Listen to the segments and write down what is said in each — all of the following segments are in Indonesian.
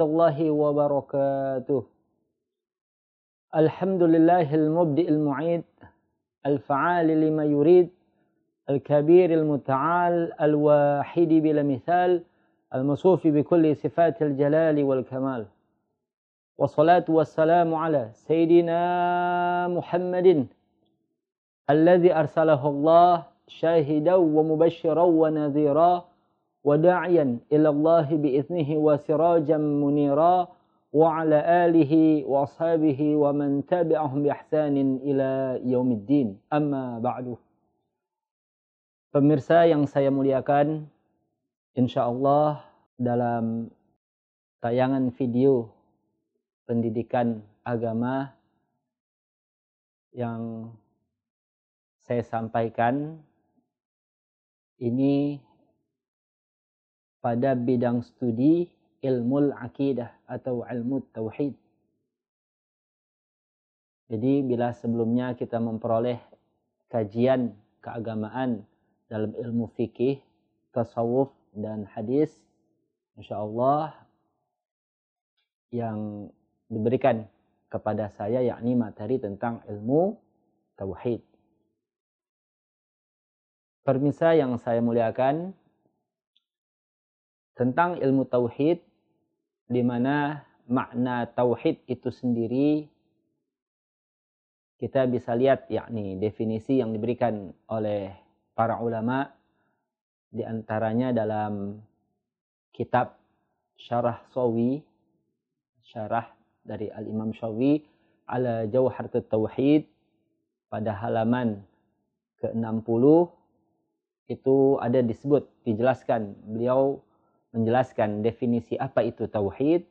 الله وبركاته الحمد لله المبدئ المعيد الفعال لما يريد الكبير المتعال الواحد بلا مثال الموصوف بكل صفات الجلال والكمال والصلاة والسلام على سيدنا محمد الذي أرسله الله شاهدا ومبشرا ونذيرا وداعيا إلى الله بإذنه وسراجا منيرا وعلى آله وأصحابه ومن تبعهم بإحسان إلى يوم الدين أما بعد Pemirsa yang saya muliakan, insya Allah dalam tayangan video pendidikan agama yang saya sampaikan ini pada bidang studi ilmu akidah atau ilmu tauhid. Jadi bila sebelumnya kita memperoleh kajian keagamaan dalam ilmu fikih, tasawuf dan hadis, insya Allah yang diberikan kepada saya yakni materi tentang ilmu tauhid. Permisa yang saya muliakan, tentang ilmu tauhid di mana makna tauhid itu sendiri kita bisa lihat yakni definisi yang diberikan oleh para ulama di antaranya dalam kitab Syarah Sawi syarah dari Al-Imam Syawi ala Jawharatul Tauhid pada halaman ke-60 itu ada disebut dijelaskan beliau menjelaskan definisi apa itu tauhid.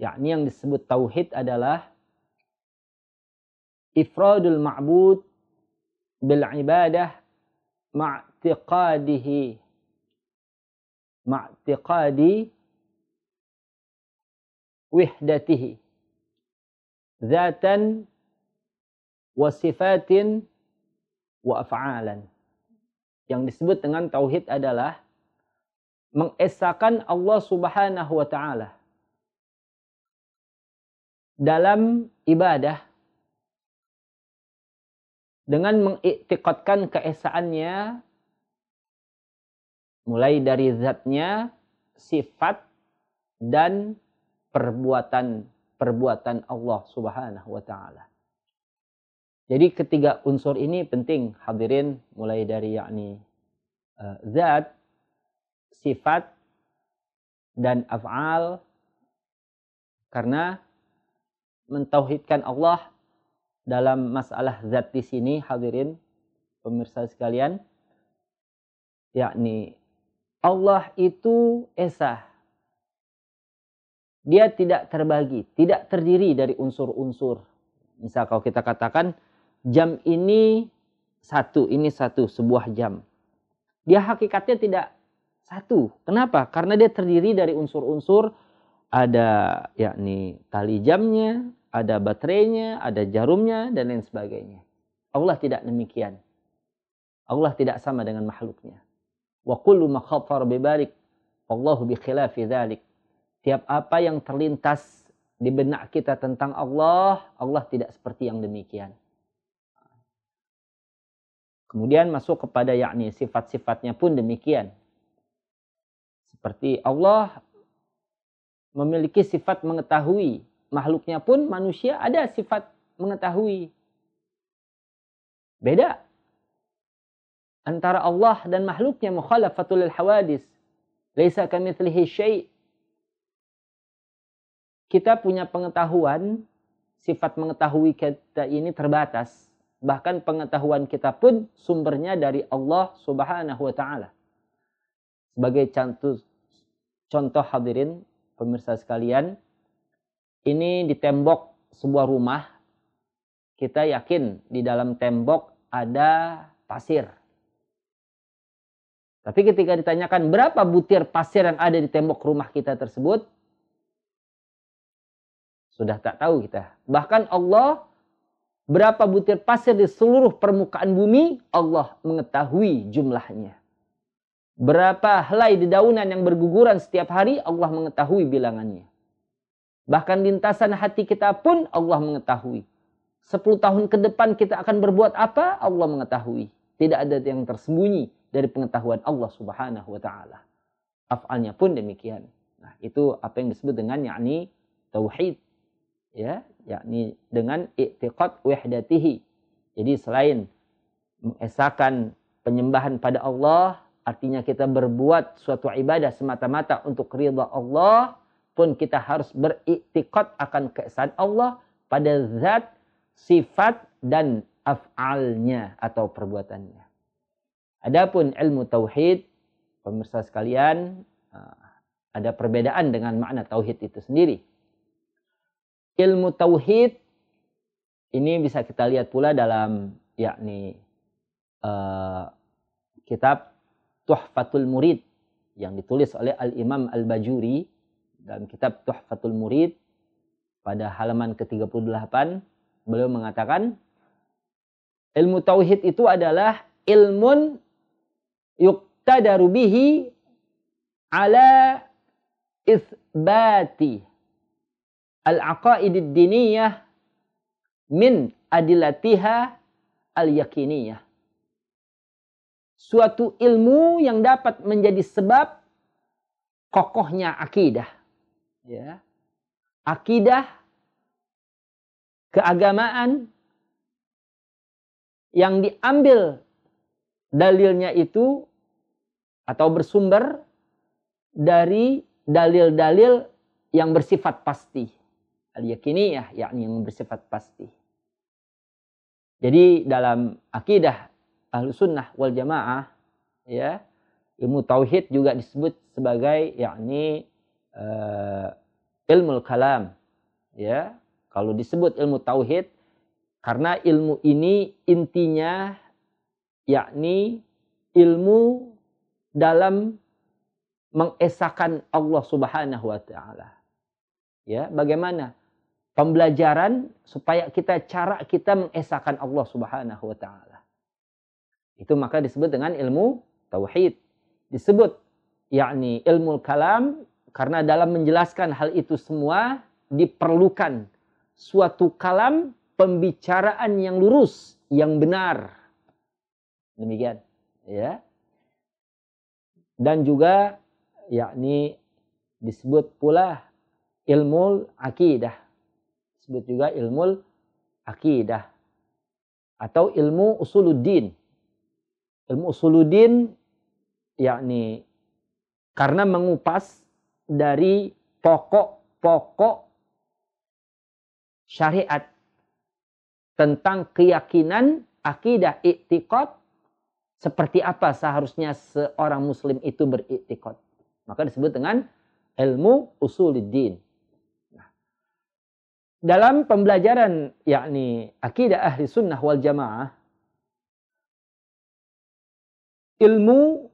Yakni yang disebut tauhid adalah ifradul ma'bud bil ibadah ma'tiqadihi ma'tiqadi wihdatihi zatan wa sifatin wa af'alan. Yang disebut dengan tauhid adalah mengesahkan Allah Subhanahu wa taala dalam ibadah dengan mengiktikadkan keesaannya mulai dari zatnya, sifat dan perbuatan perbuatan Allah Subhanahu wa taala. Jadi ketiga unsur ini penting hadirin mulai dari yakni uh, zat, sifat dan af'al karena mentauhidkan Allah dalam masalah zat di sini hadirin pemirsa sekalian yakni Allah itu esa. Dia tidak terbagi tidak terdiri dari unsur-unsur. Misal kalau kita katakan jam ini satu ini satu sebuah jam. Dia hakikatnya tidak satu. Kenapa? Karena dia terdiri dari unsur-unsur ada yakni tali jamnya, ada baterainya, ada jarumnya dan lain sebagainya. Allah tidak demikian. Allah tidak sama dengan makhluknya. Wa kullu ma khatar bibalik Allahu bi khilafi dzalik. Tiap apa yang terlintas di benak kita tentang Allah, Allah tidak seperti yang demikian. Kemudian masuk kepada yakni sifat-sifatnya pun demikian. Seperti Allah memiliki sifat mengetahui. Makhluknya pun manusia ada sifat mengetahui. Beda. Antara Allah dan makhluknya mukhalafatul hawadis. Laisa kamitslihi syai' kita punya pengetahuan, sifat mengetahui kita ini terbatas. Bahkan pengetahuan kita pun sumbernya dari Allah Subhanahu wa taala. Sebagai contoh Contoh hadirin pemirsa sekalian, ini di tembok sebuah rumah, kita yakin di dalam tembok ada pasir. Tapi ketika ditanyakan berapa butir pasir yang ada di tembok rumah kita tersebut, sudah tak tahu kita. Bahkan Allah berapa butir pasir di seluruh permukaan bumi, Allah mengetahui jumlahnya. Berapa helai dedaunan yang berguguran setiap hari Allah mengetahui bilangannya. Bahkan lintasan hati kita pun Allah mengetahui. Sepuluh tahun ke depan kita akan berbuat apa? Allah mengetahui. Tidak ada yang tersembunyi dari pengetahuan Allah Subhanahu wa taala. Af'alnya pun demikian. Nah, itu apa yang disebut dengan yakni tauhid. Ya, yakni dengan i'tiqad wahdatihi. Jadi selain mengesahkan penyembahan pada Allah, artinya kita berbuat suatu ibadah semata-mata untuk ridha Allah, pun kita harus beriktikad akan keesaan Allah pada zat, sifat, dan af'alnya atau perbuatannya. Adapun ilmu tauhid, pemirsa sekalian, ah, ada perbedaan dengan makna tauhid itu sendiri. Ilmu tauhid ini bisa kita lihat pula dalam yakni uh, kitab Tuhfatul Murid yang ditulis oleh Al Imam Al Bajuri dalam kitab Tuhfatul Murid pada halaman ke-38 beliau mengatakan ilmu tauhid itu adalah ilmun yuqtadaru bihi ala isbati al-aqaid diniyah min adilatiha al-yakiniyah. Suatu ilmu yang dapat menjadi sebab kokohnya akidah. Ya. Akidah keagamaan yang diambil dalilnya itu atau bersumber dari dalil-dalil yang bersifat pasti. Al-yakiniyah yakni yang bersifat pasti. Jadi dalam akidah ahlu sunnah wal jamaah ya ilmu tauhid juga disebut sebagai yakni uh, ilmu kalam ya kalau disebut ilmu tauhid karena ilmu ini intinya yakni ilmu dalam mengesahkan Allah Subhanahu wa taala. Ya, bagaimana pembelajaran supaya kita cara kita mengesahkan Allah Subhanahu wa taala. Itu maka disebut dengan ilmu tauhid. Disebut yakni ilmu kalam karena dalam menjelaskan hal itu semua diperlukan suatu kalam pembicaraan yang lurus, yang benar. Demikian, ya. Dan juga yakni disebut pula ilmu akidah. Disebut juga ilmu akidah atau ilmu usuluddin. Ilmu usuluddin yakni karena mengupas dari pokok-pokok syariat tentang keyakinan, akidah, iktikad, seperti apa seharusnya seorang muslim itu beriktikad. Maka disebut dengan ilmu usuluddin. Nah, dalam pembelajaran yakni akidah ahli sunnah wal jamaah, ilmu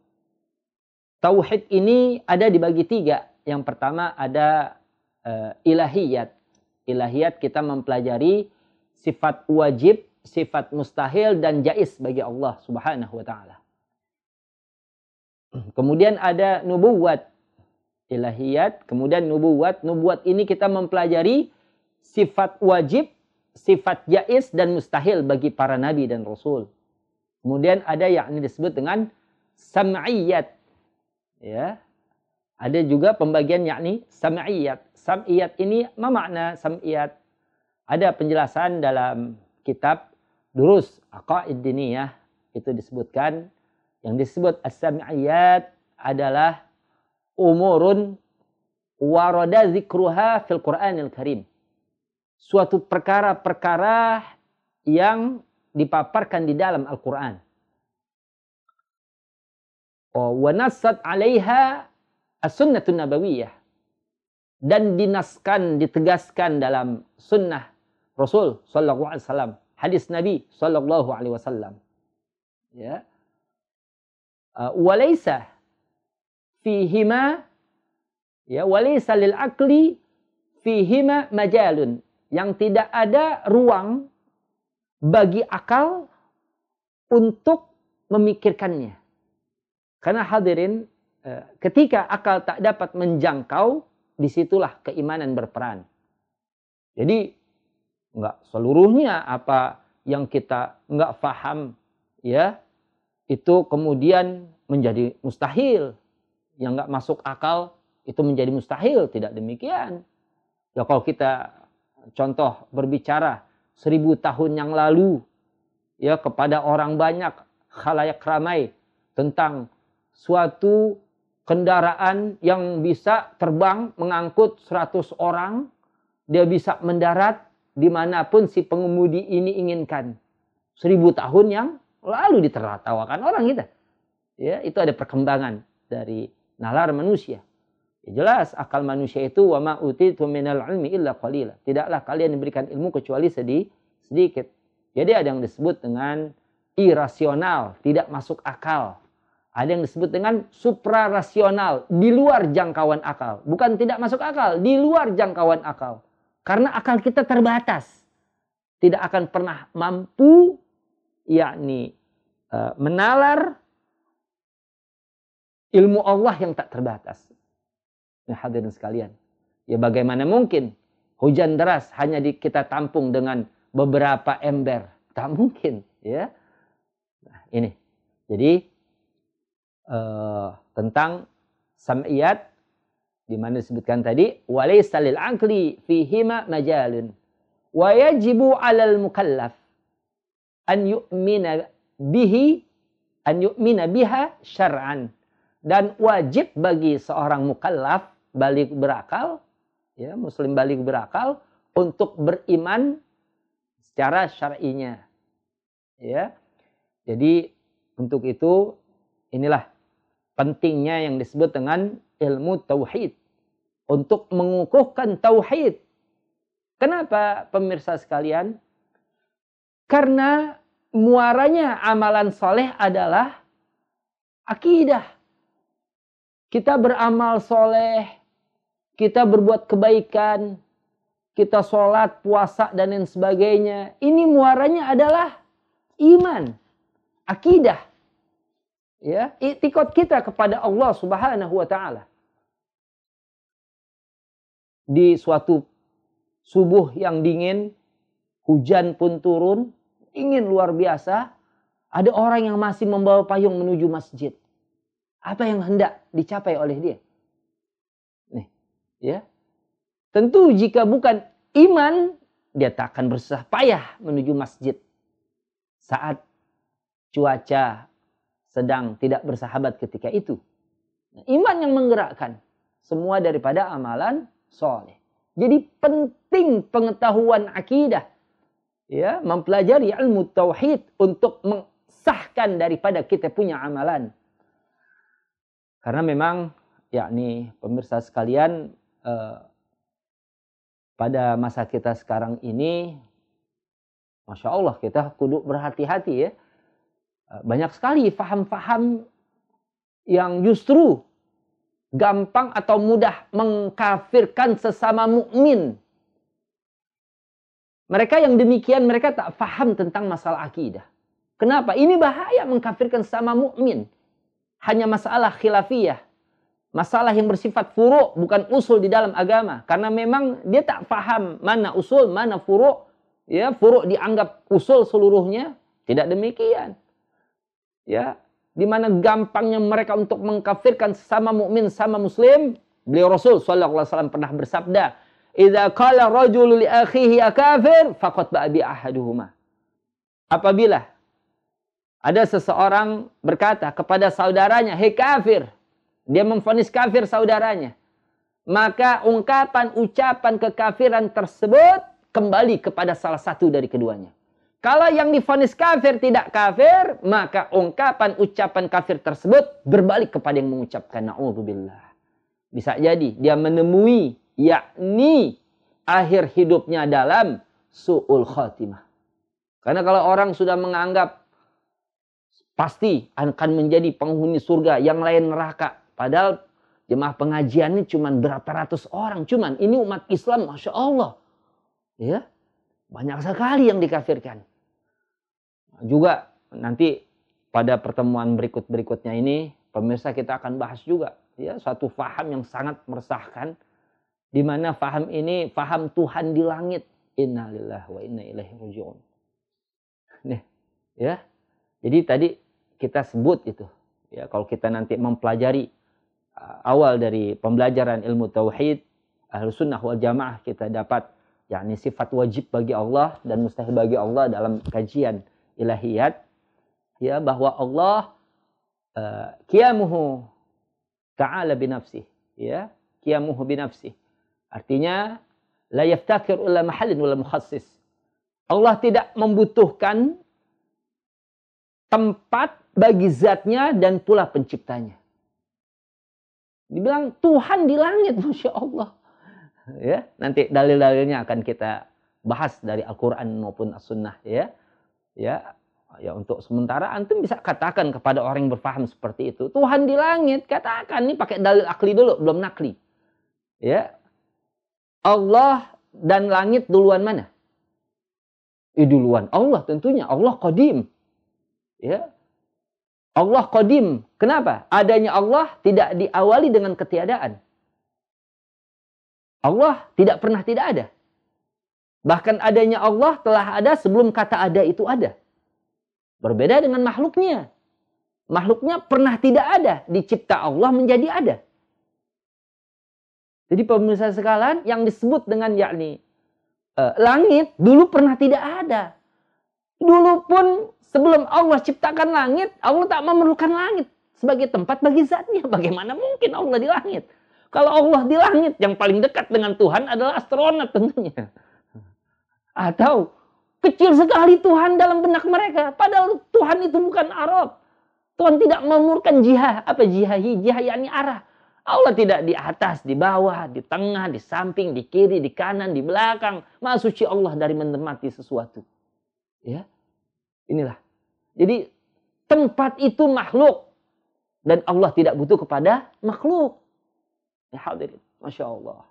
tauhid ini ada dibagi tiga yang pertama ada uh, ilahiyat. Ilahiyat kita mempelajari sifat wajib, sifat mustahil dan jais bagi Allah Subhanahu wa taala. Kemudian ada nubuwat. Ilahiyat, kemudian nubuwat. Nubuwat ini kita mempelajari sifat wajib, sifat jais dan mustahil bagi para nabi dan rasul. Kemudian ada yang disebut dengan sam'iyat. Ya, ada juga pembagian yakni sam'iyat. Sam'iyat ini apa makna sam'iyat? Ada penjelasan dalam kitab Durus Aqaid Diniyah itu disebutkan yang disebut as-sam'iyat adalah umurun warada zikruha fil Qur'anil Karim. Suatu perkara-perkara yang dipaparkan di dalam Al-Qur'an. Oh, wa nassat 'alaiha as-sunnatun nabawiyah. Dan dinaskan ditegaskan dalam sunnah Rasul sallallahu alaihi wasallam hadis Nabi sallallahu alaihi wasallam. Ya. Uh, walaysa fihima ya walaysa lil akli fihima majalun. Yang tidak ada ruang bagi akal untuk memikirkannya. Karena hadirin, eh, ketika akal tak dapat menjangkau, di situlah keimanan berperan. Jadi nggak seluruhnya apa yang kita nggak faham ya itu kemudian menjadi mustahil. Yang nggak masuk akal itu menjadi mustahil. Tidak demikian. Ya kalau kita contoh berbicara seribu tahun yang lalu ya kepada orang banyak khalayak ramai tentang suatu kendaraan yang bisa terbang mengangkut 100 orang dia bisa mendarat di mana pun si pengemudi ini inginkan. Seribu tahun yang lalu ditertawakan orang kita. Ya, itu ada perkembangan dari nalar manusia. Ya, jelas akal manusia itu wa ma utitu minal ilmi illa qalila. Tidaklah kalian diberikan ilmu kecuali sedih, sedikit. Jadi ada yang disebut dengan irasional, tidak masuk akal. Ada yang disebut dengan suprarasional, di luar jangkauan akal. Bukan tidak masuk akal, di luar jangkauan akal. Karena akal kita terbatas. Tidak akan pernah mampu yakni uh, menalar ilmu Allah yang tak terbatas. Ya hadirin sekalian. Ya bagaimana mungkin hujan deras hanya di, kita tampung dengan beberapa ember? Tak mungkin, ya. Nah, ini. Jadi uh, tentang sam'iyat di mana disebutkan tadi walaysa lil aqli fihima majalun wa yajibu 'alal mukallaf an yu'mina bihi an yu'mina biha syar'an dan wajib bagi seorang mukallaf balik berakal ya muslim balik berakal untuk beriman secara syar'inya ya jadi untuk itu inilah pentingnya yang disebut dengan ilmu tauhid untuk mengukuhkan tauhid. Kenapa pemirsa sekalian? Karena muaranya amalan soleh adalah akidah. Kita beramal soleh, kita berbuat kebaikan, kita sholat, puasa, dan lain sebagainya. Ini muaranya adalah iman, akidah. Ya, itikot kita kepada Allah Subhanahu wa taala di suatu subuh yang dingin, hujan pun turun, ingin luar biasa, ada orang yang masih membawa payung menuju masjid. Apa yang hendak dicapai oleh dia? Ya. Tentu jika bukan iman, dia tak akan bersusah payah menuju masjid saat cuaca sedang tidak bersahabat ketika itu. Nah, iman yang menggerakkan semua daripada amalan soleh. Jadi penting pengetahuan akidah. Ya, mempelajari ilmu tauhid untuk mensahkan daripada kita punya amalan. Karena memang yakni pemirsa sekalian eh, pada masa kita sekarang ini Masya Allah kita kudu berhati-hati ya. Eh, banyak sekali faham-faham yang justru gampang atau mudah mengkafirkan sesama mukmin. Mereka yang demikian mereka tak faham tentang masalah akidah. Kenapa? Ini bahaya mengkafirkan sesama mukmin. Hanya masalah khilafiyah. Masalah yang bersifat furu bukan usul di dalam agama. Karena memang dia tak faham mana usul, mana furu. Ya, furu dianggap usul seluruhnya. Tidak demikian. Ya, di mana gampangnya mereka untuk mengkafirkan sama mukmin sama muslim beliau Rasul wasallam pernah bersabda idza qala rajulu li akhihi ya kafir faqad ba'a bi ahaduhuma apabila ada seseorang berkata kepada saudaranya hei kafir dia memfonis kafir saudaranya maka ungkapan ucapan kekafiran tersebut kembali kepada salah satu dari keduanya kalau yang difonis kafir tidak kafir, maka ungkapan ucapan kafir tersebut berbalik kepada yang mengucapkan na'udzubillah. Bisa jadi dia menemui yakni akhir hidupnya dalam su'ul khatimah. Karena kalau orang sudah menganggap pasti akan menjadi penghuni surga, yang lain neraka. Padahal jemaah pengajian ini cuma berapa ratus orang. Cuman ini umat Islam, Masya Allah. Ya, banyak sekali yang dikafirkan juga nanti pada pertemuan berikut-berikutnya ini pemirsa kita akan bahas juga ya suatu faham yang sangat meresahkan di mana faham ini faham Tuhan di langit innalillahi wa inna ilaihi rajiun nih ya jadi tadi kita sebut itu ya kalau kita nanti mempelajari awal dari pembelajaran ilmu tauhid ahlu sunnah wal jamaah kita dapat yakni sifat wajib bagi Allah dan mustahil bagi Allah dalam kajian ilahiyat. Ya bahwa Allah uh, kiamuhu ta'ala binafsih ya qiyamuhu binafsih artinya la yaftakir illa mahallin wala mukhassis. Allah tidak membutuhkan tempat bagi zatnya dan pula penciptanya dibilang Tuhan di langit. Masya Allah. Ya nanti dalil-dalilnya akan kita bahas dari Al-Quran maupun As-Sunnah ya. Ya ya untuk sementara antum bisa katakan kepada orang yang berfaham seperti itu Tuhan di langit. Katakan ini pakai dalil akli dulu belum nakli. Ya. Allah dan langit duluan mana? Eh, duluan. Allah tentunya Allah qadim. Ya Allah qadim kenapa adanya Allah tidak diawali dengan ketiadaan Allah tidak pernah tidak ada bahkan adanya Allah telah ada sebelum kata ada itu ada Berbeda dengan makhluknya. Makhluknya pernah tidak ada, dicipta Allah menjadi ada. Jadi pemirsa sekalian yang disebut dengan yakni uh, langit dulu pernah tidak ada. Dulu pun sebelum Allah ciptakan langit, Allah tak memerlukan langit sebagai tempat bagi zatnya. Bagaimana mungkin Allah di langit? Kalau Allah di langit, yang paling dekat dengan Tuhan adalah astronot tentunya. Atau Kecil sekali Tuhan dalam benak mereka. Padahal Tuhan itu bukan Arab. Tuhan tidak memurkan jihad. Apa jihahi? Jihad yakni arah. Allah tidak di atas, di bawah, di tengah, di samping, di kiri, di kanan, di belakang. Maha suci Allah dari menemati sesuatu. Ya, Inilah. Jadi tempat itu makhluk. Dan Allah tidak butuh kepada makhluk. Ya hadirin. Masya Allah.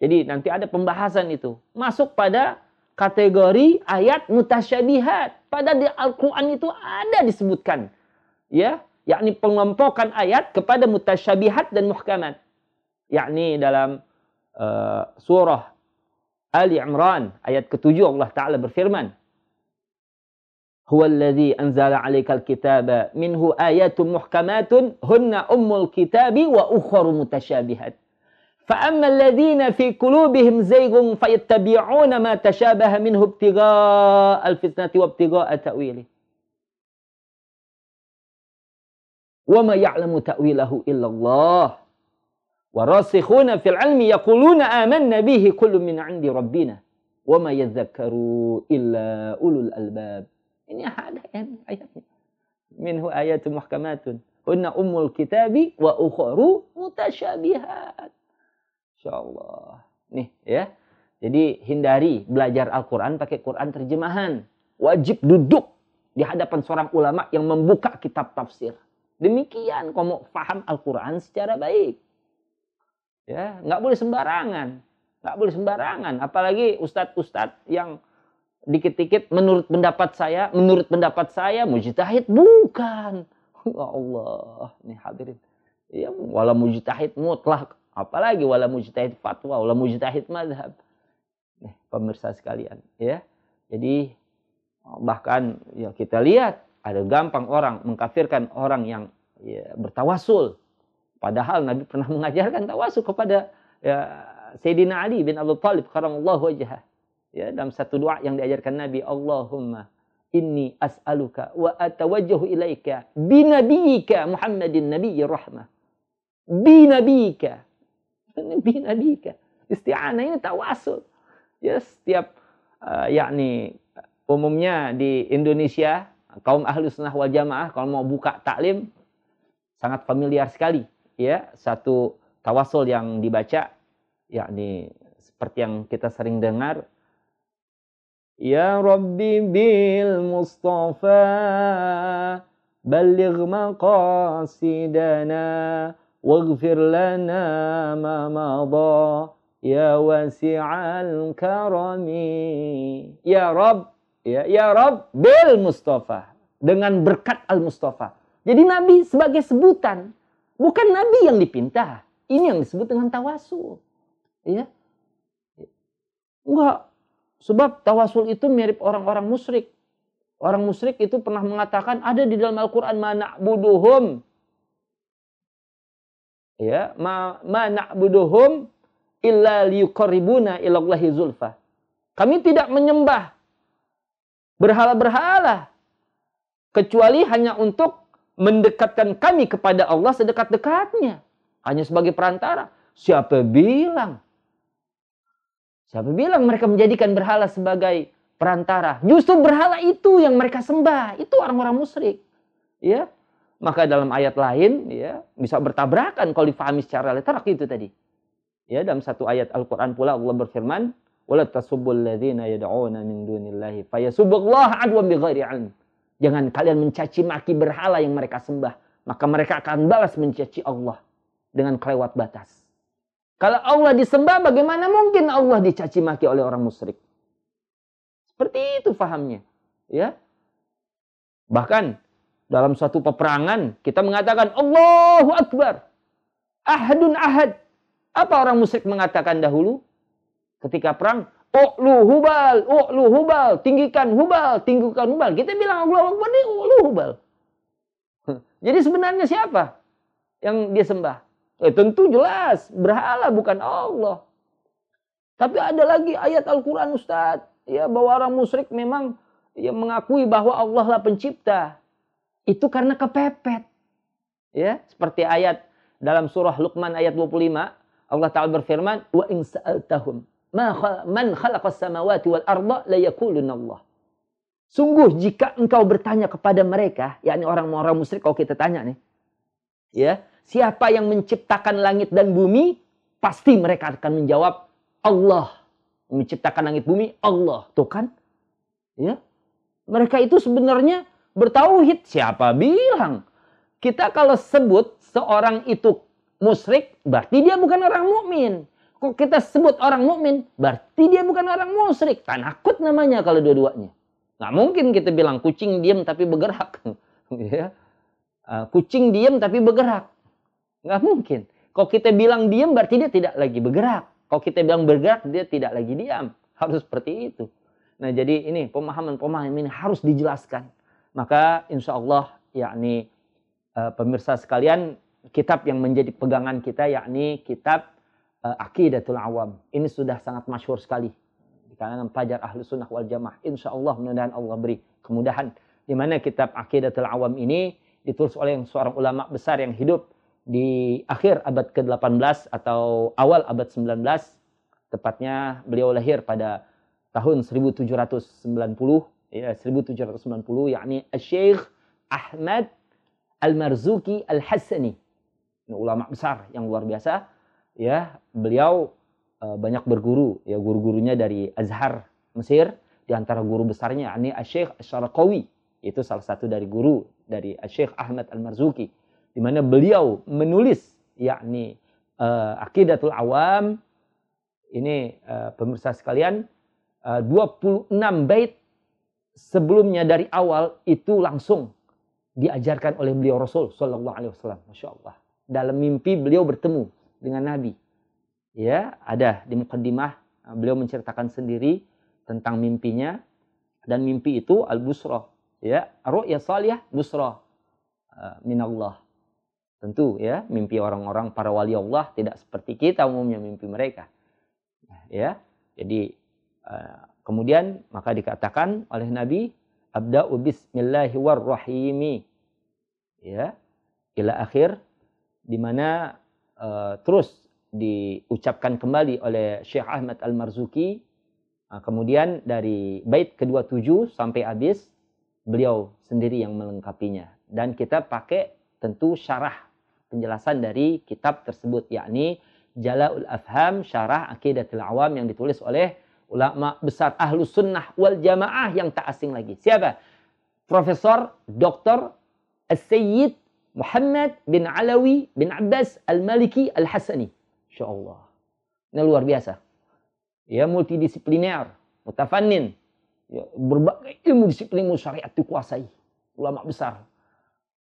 Jadi nanti ada pembahasan itu. Masuk pada kategori ayat mutasyabihat. Pada di Al-Quran itu ada disebutkan. Ya, yakni pengelompokan ayat kepada mutasyabihat dan muhkamat. Yakni dalam uh, surah Ali Imran ayat ketujuh Allah Ta'ala berfirman. Alladhi anzala alaika al-kitaba minhu ayatun muhkamatun hunna ummul kitabi wa ukharu mutasyabihat. فأما الذين في قلوبهم زيغ فيتبعون ما تشابه منه ابتغاء الفتنة وابتغاء تأويله. وما يعلم تأويله إلا الله. وراسخون في العلم يقولون آمنا به كل من عند ربنا. وما يذكر إلا أولو الألباب. Ini ada ayatnya minhu ayatun muhkamatun hunna ummul kitabi wa ukharu mutasyabihat Insya Allah. Nih ya. Jadi hindari belajar Al-Quran pakai Quran terjemahan. Wajib duduk di hadapan seorang ulama yang membuka kitab tafsir. Demikian kamu mau paham Al-Quran secara baik. Ya, nggak boleh sembarangan. Nggak boleh sembarangan. Apalagi ustadz-ustadz yang dikit-dikit menurut pendapat saya, menurut pendapat saya mujtahid bukan. Ya Allah, nih hadirin. Ya, wala mujtahid mutlak Apalagi wala mujtahid fatwa, wala mujtahid madhab. Nih, pemirsa sekalian, ya. Jadi bahkan ya kita lihat ada gampang orang mengkafirkan orang yang ya, bertawasul. Padahal Nabi pernah mengajarkan tawasul kepada ya, Sayyidina Ali bin Abu Talib karamallahu wajhah. Ya, dalam satu doa yang diajarkan Nabi, Allahumma inni as'aluka wa atawajjahu ilaika binabiyika Muhammadin nabiyyir rahmah. Binabiyika Nabi nabika. Isti'anah ini tawasul. Ya, setiap uh, yakni umumnya di Indonesia kaum ahlu sunnah wal jamaah kalau mau buka taklim sangat familiar sekali ya satu tawasul yang dibaca yakni seperti yang kita sering dengar Ya Rabbi bil Mustafa balligh maqasidana واغفر لنا ما مضى يا واسع الكرم يا رب ya ya Rob bil Mustafa dengan berkat al Mustafa Jadi nabi sebagai sebutan, bukan nabi yang dipinta. Ini yang disebut dengan tawasul. Ya. Enggak. Sebab tawasul itu mirip orang-orang musyrik. Orang musyrik itu pernah mengatakan ada di dalam Al-Qur'an mana buduhum ya ma, ma na'buduhum illa liyuqarribuna ilallahi zulfa. Kami tidak menyembah berhala-berhala kecuali hanya untuk mendekatkan kami kepada Allah sedekat-dekatnya. Hanya sebagai perantara. Siapa bilang? Siapa bilang mereka menjadikan berhala sebagai perantara? Justru berhala itu yang mereka sembah. Itu orang-orang musyrik. Ya. Maka dalam ayat lain ya bisa bertabrakan kalau difahami secara literal itu tadi. Ya, dalam satu ayat Al-Qur'an pula Allah berfirman, "Wala tasubbul ladzina yad'una min dunillahi fayasubbullaha adwan bighairi 'ilm." Jangan kalian mencaci maki berhala yang mereka sembah. Maka mereka akan balas mencaci Allah dengan kelewat batas. Kalau Allah disembah, bagaimana mungkin Allah dicaci maki oleh orang musyrik? Seperti itu fahamnya. Ya. Bahkan dalam suatu peperangan kita mengatakan Allahu Akbar. Ahadun ahad. Apa orang musyrik mengatakan dahulu? Ketika perang, U'lu hubal, u'lu hubal, tinggikan hubal, tinggikan hubal. Kita bilang Allah Akbar u'lu hubal. Jadi sebenarnya siapa yang dia sembah? Eh, tentu jelas, berhala bukan Allah. Tapi ada lagi ayat Al-Quran Ustaz. Ya, bahwa orang musyrik memang ya, mengakui bahwa Allah lah pencipta. Itu karena kepepet. Ya, seperti ayat dalam surah Luqman ayat 25. Allah Ta'ala berfirman, Wa in sa'altahum man khalaqas samawati wal arda la Allah. Sungguh jika engkau bertanya kepada mereka, yakni orang-orang musyrik kalau kita tanya nih. Ya, siapa yang menciptakan langit dan bumi? Pasti mereka akan menjawab Allah. Menciptakan langit bumi Allah, tuh kan? Ya. Mereka itu sebenarnya bertauhid. Siapa bilang? Kita kalau sebut seorang itu musyrik, berarti dia bukan orang mukmin. Kok kita sebut orang mukmin, berarti dia bukan orang musyrik. Tanakut namanya kalau dua-duanya. Nggak mungkin kita bilang kucing diam tapi bergerak. ya. Uh, kucing diam tapi bergerak. Nggak mungkin. Kalau kita bilang diam berarti dia tidak lagi bergerak. Kalau kita bilang bergerak dia tidak lagi diam. Harus seperti itu. Nah jadi ini pemahaman-pemahaman ini harus dijelaskan. Maka insya Allah yakni uh, pemirsa sekalian kitab yang menjadi pegangan kita yakni kitab uh, Aqidatul Awam. Ini sudah sangat masyhur sekali di kalangan pelajar ahlu sunnah wal jamaah. Insya Allah mudah-mudahan Allah beri kemudahan. Di mana kitab Aqidatul Awam ini ditulis oleh seorang ulama besar yang hidup di akhir abad ke-18 atau awal abad 19. Tepatnya beliau lahir pada tahun 1790 ya 1790 yakni Syekh Ahmad Al-Marzuki Al-Hassani. Ulama besar yang luar biasa ya beliau uh, banyak berguru ya guru-gurunya dari Azhar Mesir di antara guru besarnya ini Syekh Syarqawi itu salah satu dari guru dari Syekh Ahmad Al-Marzuki di mana beliau menulis yakni uh, Aqidatul Awam ini uh, pemirsa sekalian uh, 26 bait sebelumnya dari awal itu langsung diajarkan oleh beliau Rasul Shallallahu Alaihi Wasallam, masya Allah. Dalam mimpi beliau bertemu dengan Nabi. Ya, ada di mukaddimah beliau menceritakan sendiri tentang mimpinya dan mimpi itu al-busra, ya, ru'ya busra uh, minallah. Tentu ya, mimpi orang-orang para wali Allah tidak seperti kita umumnya mimpi mereka. Ya. Jadi uh, kemudian maka dikatakan oleh Nabi abda'u bismillahirrahmanirrahim. Ya. Ila akhir di mana uh, terus diucapkan kembali oleh Syekh Ahmad Al-Marzuki. Uh, kemudian dari bait kedua tujuh sampai habis, beliau sendiri yang melengkapinya. Dan kita pakai tentu syarah penjelasan dari kitab tersebut, yakni Jala'ul Afham Syarah Aqidatul Awam yang ditulis oleh ulama besar ahlu sunnah wal jamaah yang tak asing lagi. Siapa? Profesor Dr. As-Sayyid Muhammad bin Alawi bin Abbas Al-Maliki Al-Hasani. Insya Allah. Ini luar biasa. Ya, multidisipliner, mutafannin. Ya, berbagai ilmu disiplin syariat dikuasai. Ulama besar.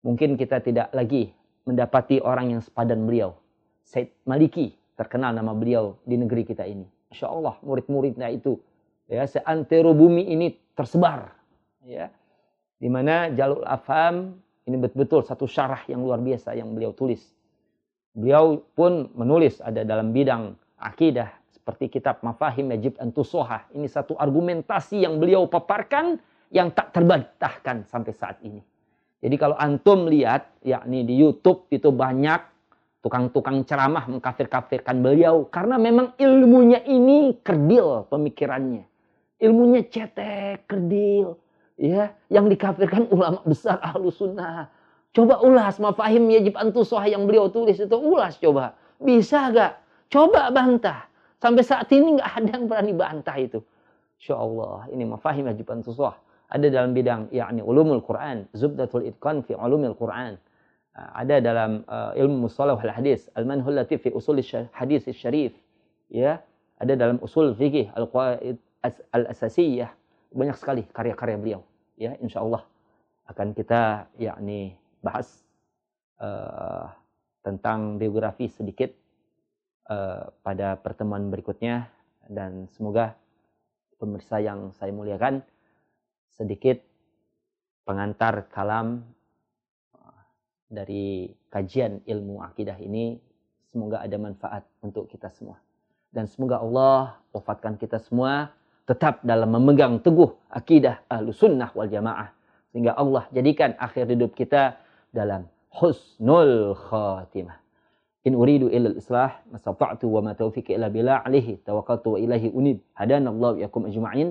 mungkin kita tidak lagi mendapati orang yang sepadan beliau. Said Maliki, terkenal nama beliau di negeri kita ini. Masya Allah, murid-muridnya itu ya seantero bumi ini tersebar ya di mana Jalul Afham ini betul-betul satu syarah yang luar biasa yang beliau tulis beliau pun menulis ada dalam bidang akidah seperti kitab Mafahim Yajib Antusoha ini satu argumentasi yang beliau paparkan yang tak terbantahkan sampai saat ini jadi kalau antum lihat yakni di YouTube itu banyak tukang-tukang ceramah mengkafir-kafirkan beliau karena memang ilmunya ini kerdil pemikirannya ilmunya cetek, kerdil, ya, yang dikafirkan ulama besar ahlu sunnah. Coba ulas mafahim yajib antusoh yang beliau tulis itu ulas coba. Bisa gak? Coba bantah. Sampai saat ini nggak ada yang berani bantah itu. Insya Allah ini mafahim yajib antusoh. Ada dalam bidang yakni ulumul Quran, zubdatul itqan fi ulumul Quran. Ah, ada dalam uh, ilmu mustalah wal hadis, al-manhul latif fi usul hadis syarif. Ya, ada dalam usul fikih al-qaid al-asasiyah banyak sekali karya-karya beliau ya insya Allah akan kita yakni bahas uh, tentang biografi sedikit uh, pada pertemuan berikutnya dan semoga pemirsa yang saya muliakan sedikit pengantar kalam uh, dari kajian ilmu akidah ini semoga ada manfaat untuk kita semua dan semoga Allah wafatkan kita semua tetap dalam memegang teguh akidah ahlu sunnah wal jamaah. Sehingga Allah jadikan akhir hidup kita dalam husnul khatimah. In uridu illa al-islah, masata'tu wa ma taufiqi illa billah alihi tawakkaltu wa ilahi unib. Hadanallahu yakum ajma'in.